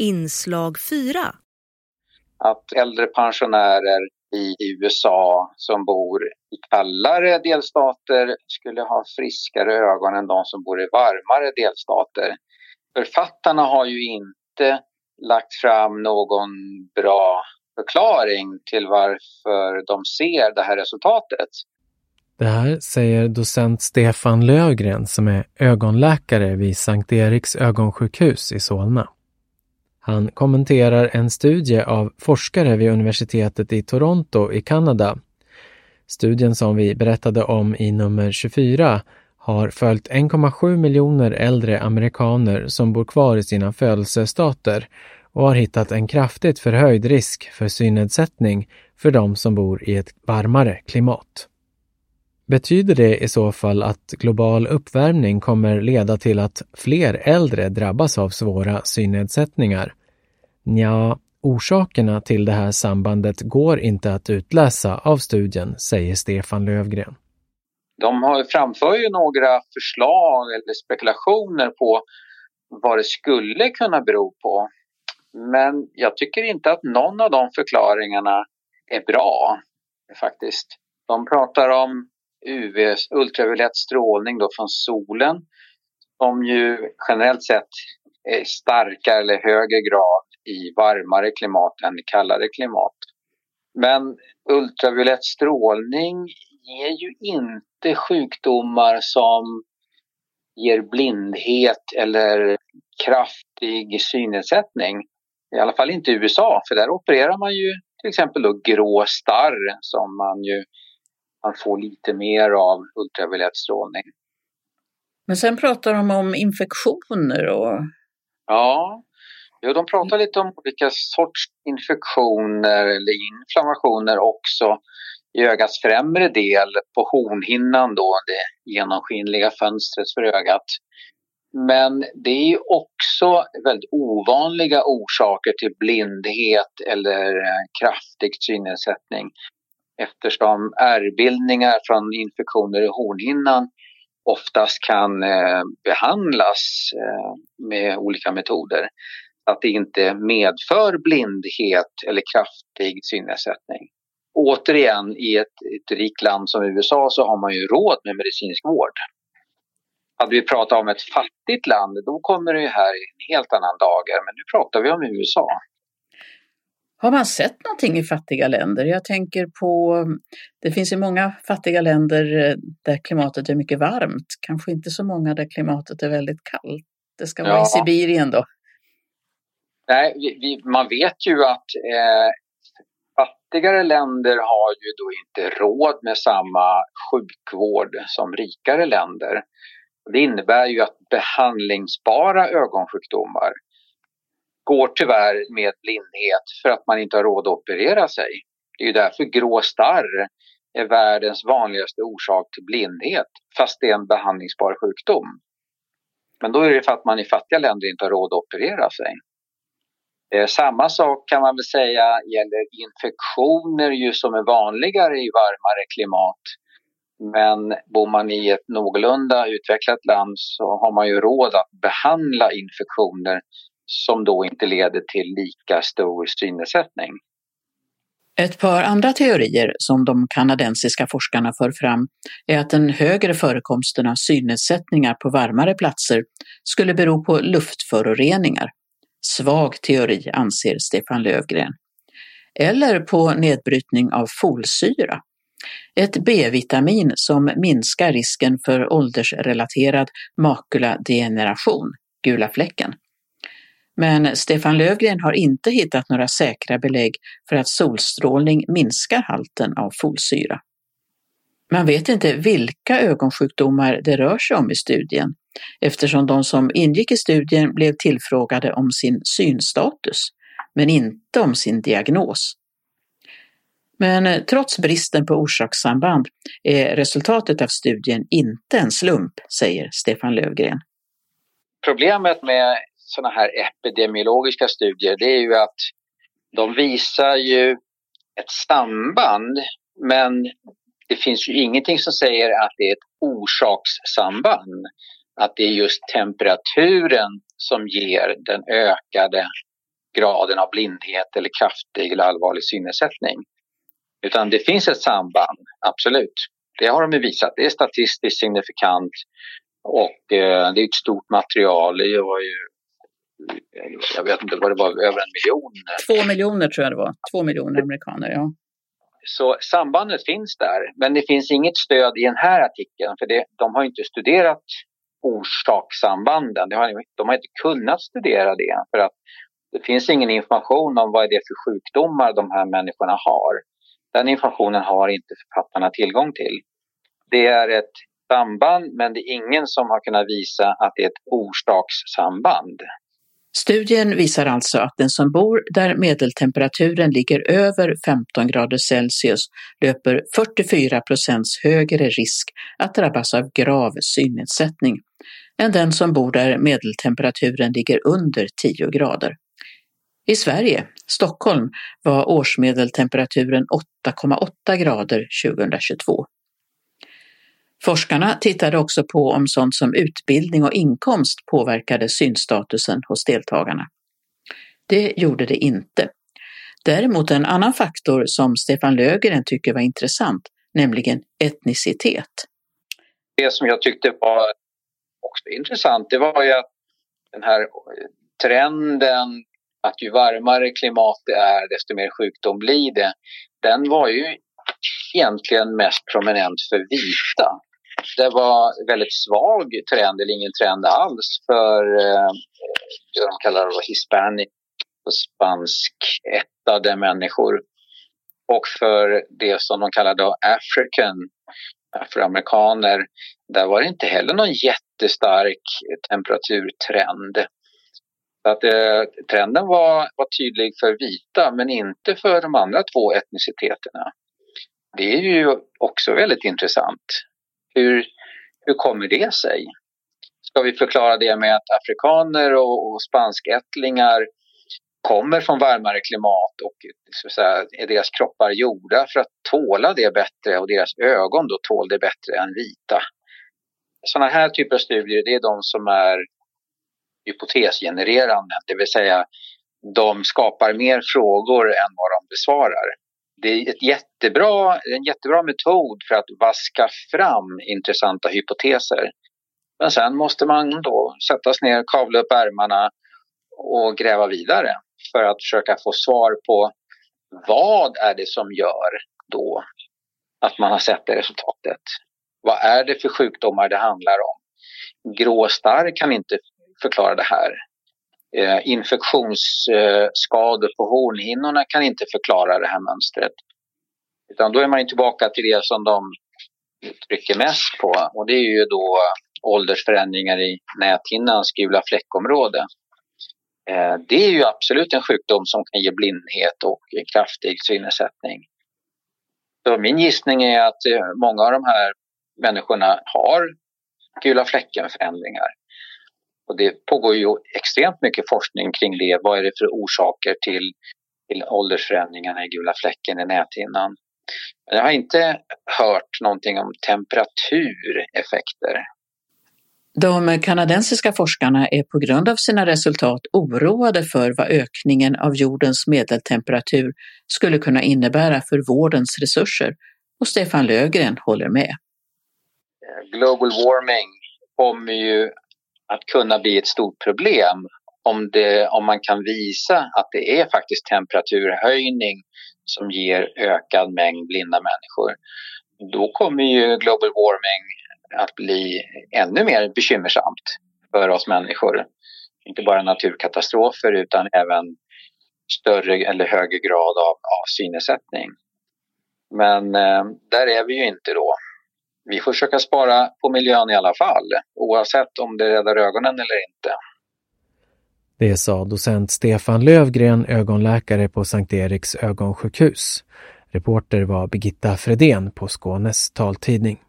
Inslag 4 Att äldre pensionärer i USA som bor i kallare delstater skulle ha friskare ögon än de som bor i varmare delstater. Författarna har ju inte lagt fram någon bra förklaring till varför de ser det här resultatet. Det här säger docent Stefan Lövgren som är ögonläkare vid Sankt Eriks ögonsjukhus i Solna. Han kommenterar en studie av forskare vid universitetet i Toronto i Kanada. Studien som vi berättade om i nummer 24 har följt 1,7 miljoner äldre amerikaner som bor kvar i sina födelsestater och har hittat en kraftigt förhöjd risk för synnedsättning för de som bor i ett varmare klimat. Betyder det i så fall att global uppvärmning kommer leda till att fler äldre drabbas av svåra synnedsättningar? Ja, orsakerna till det här sambandet går inte att utläsa av studien, säger Stefan Lövgren. De har framför ju några förslag eller spekulationer på vad det skulle kunna bero på. Men jag tycker inte att någon av de förklaringarna är bra faktiskt. De pratar om UV, ultraviolett strålning då från solen som ju generellt sett är starkare eller högre grad i varmare klimat än i kallare klimat. Men ultraviolett strålning ger ju inte sjukdomar som ger blindhet eller kraftig synnedsättning. I alla fall inte i USA, för där opererar man ju till exempel då grå starr som man ju man får lite mer av ultraviolett strålning. Men sen pratar de om infektioner och... Ja, jo, de pratar lite om olika sorts infektioner eller inflammationer också i ögats främre del på hornhinnan då, det genomskinliga fönstret för ögat. Men det är också väldigt ovanliga orsaker till blindhet eller kraftig synnedsättning eftersom ärrbildningar från infektioner i hornhinnan oftast kan eh, behandlas eh, med olika metoder. Att det inte medför blindhet eller kraftig synnedsättning. Återigen, i ett, ett rikt land som USA så har man ju råd med medicinsk vård. Hade vi pratat om ett fattigt land, då kommer det här i en helt annan dager. Men nu pratar vi om USA. Har man sett någonting i fattiga länder? Jag tänker på, det finns ju många fattiga länder eh, där klimatet är mycket varmt, kanske inte så många där klimatet är väldigt kallt. Det ska vara ja. i Sibirien då. Nej, vi, vi, man vet ju att eh, fattigare länder har ju då inte råd med samma sjukvård som rikare länder. Det innebär ju att behandlingsbara ögonsjukdomar går tyvärr med blindhet för att man inte har råd att operera sig. Det är ju därför grå starr är världens vanligaste orsak till blindhet, fast det är en behandlingsbar sjukdom. Men då är det för att man i fattiga länder inte har råd att operera sig. Eh, samma sak kan man väl säga gäller infektioner ju som är vanligare i varmare klimat. Men bor man i ett någorlunda utvecklat land så har man ju råd att behandla infektioner som då inte leder till lika stor synnedsättning. Ett par andra teorier som de kanadensiska forskarna för fram är att den högre förekomsten av synnedsättningar på varmare platser skulle bero på luftföroreningar. Svag teori, anser Stefan Lövgren. Eller på nedbrytning av folsyra, ett B-vitamin som minskar risken för åldersrelaterad makuladegeneration, gula fläcken. Men Stefan Lövgren har inte hittat några säkra belägg för att solstrålning minskar halten av folsyra. Man vet inte vilka ögonsjukdomar det rör sig om i studien eftersom de som ingick i studien blev tillfrågade om sin synstatus, men inte om sin diagnos. Men trots bristen på orsakssamband är resultatet av studien inte en slump, säger Stefan Lövgren. Problemet med sådana här epidemiologiska studier det är ju att de visar ju ett samband men det finns ju ingenting som säger att det är ett orsakssamband. Att det är just temperaturen som ger den ökade graden av blindhet eller kraftig eller allvarlig synnedsättning. Utan det finns ett samband, absolut. Det har de visat. Det är statistiskt signifikant och eh, det är ett stort material. Det var ju, jag vet inte vad det var, över en miljon. Två miljoner tror jag det var. Två miljoner amerikaner, ja. Så sambandet finns där, men det finns inget stöd i den här artikeln för det, de har inte studerat orsakssambanden. De har, de har inte kunnat studera det för att det finns ingen information om vad det är för sjukdomar de här människorna har. Den informationen har inte författarna tillgång till. Det är ett samband men det är ingen som har kunnat visa att det är ett orsakssamband. Studien visar alltså att den som bor där medeltemperaturen ligger över 15 grader Celsius löper 44 procents högre risk att drabbas av grav synnedsättning än den som bor där medeltemperaturen ligger under 10 grader. I Sverige, Stockholm, var årsmedeltemperaturen 8,8 grader 2022. Forskarna tittade också på om sånt som utbildning och inkomst påverkade synstatusen hos deltagarna. Det gjorde det inte. Däremot en annan faktor som Stefan Lögren tycker var intressant, nämligen etnicitet. Det som jag tyckte var också intressant, det var ju att den här trenden att ju varmare klimat det är, desto mer sjukdom blir det. Den var ju egentligen mest prominent för vita. Det var väldigt svag trend, eller ingen trend alls, för eh, det de kallar det hispanic och spanskättade människor. Och för det som de kallar då African, afroamerikaner, där var det inte heller någon jättestark temperaturtrend. Så att, eh, trenden var, var tydlig för vita men inte för de andra två etniciteterna. Det är ju också väldigt intressant. Hur, hur kommer det sig? Ska vi förklara det med att afrikaner och, och spanskättlingar kommer från varmare klimat och så säga, är deras kroppar gjorda för att tåla det bättre och deras ögon då tål det bättre än vita. Sådana här typer av studier, det är de som är hypotesgenererande, det vill säga de skapar mer frågor än vad de besvarar. Det är ett jättebra, en jättebra metod för att vaska fram intressanta hypoteser. Men sen måste man då sätta sig ner, kavla upp ärmarna och gräva vidare för att försöka få svar på vad är det som gör då att man har sett det resultatet? Vad är det för sjukdomar det handlar om? Grå starr kan inte förklara det här. Eh, infektionsskador på hornhinnorna kan inte förklara det här mönstret. Utan då är man tillbaka till det som de trycker mest på och det är ju då åldersförändringar i näthinnans gula fläckområde. Eh, det är ju absolut en sjukdom som kan ge blindhet och kraftig synnedsättning. Så min gissning är att eh, många av de här människorna har gula fläcken-förändringar. Det pågår ju extremt mycket forskning kring det. Vad är det för orsaker till, till åldersförändringarna i gula fläcken i näthinnan? Jag har inte hört någonting om temperatureffekter. De kanadensiska forskarna är på grund av sina resultat oroade för vad ökningen av jordens medeltemperatur skulle kunna innebära för vårdens resurser och Stefan Lögren håller med. Global warming kommer ju att kunna bli ett stort problem om, det, om man kan visa att det är faktiskt temperaturhöjning som ger ökad mängd blinda människor. Då kommer ju global warming att bli ännu mer bekymmersamt för oss människor. Inte bara naturkatastrofer utan även större eller högre grad av, av synnedsättning. Men eh, där är vi ju inte då vi får försöka spara på miljön i alla fall, oavsett om det räddar ögonen eller inte. Det sa docent Stefan Lövgren, ögonläkare på Sankt Eriks ögonsjukhus. Reporter var Birgitta Fredén på Skånes taltidning.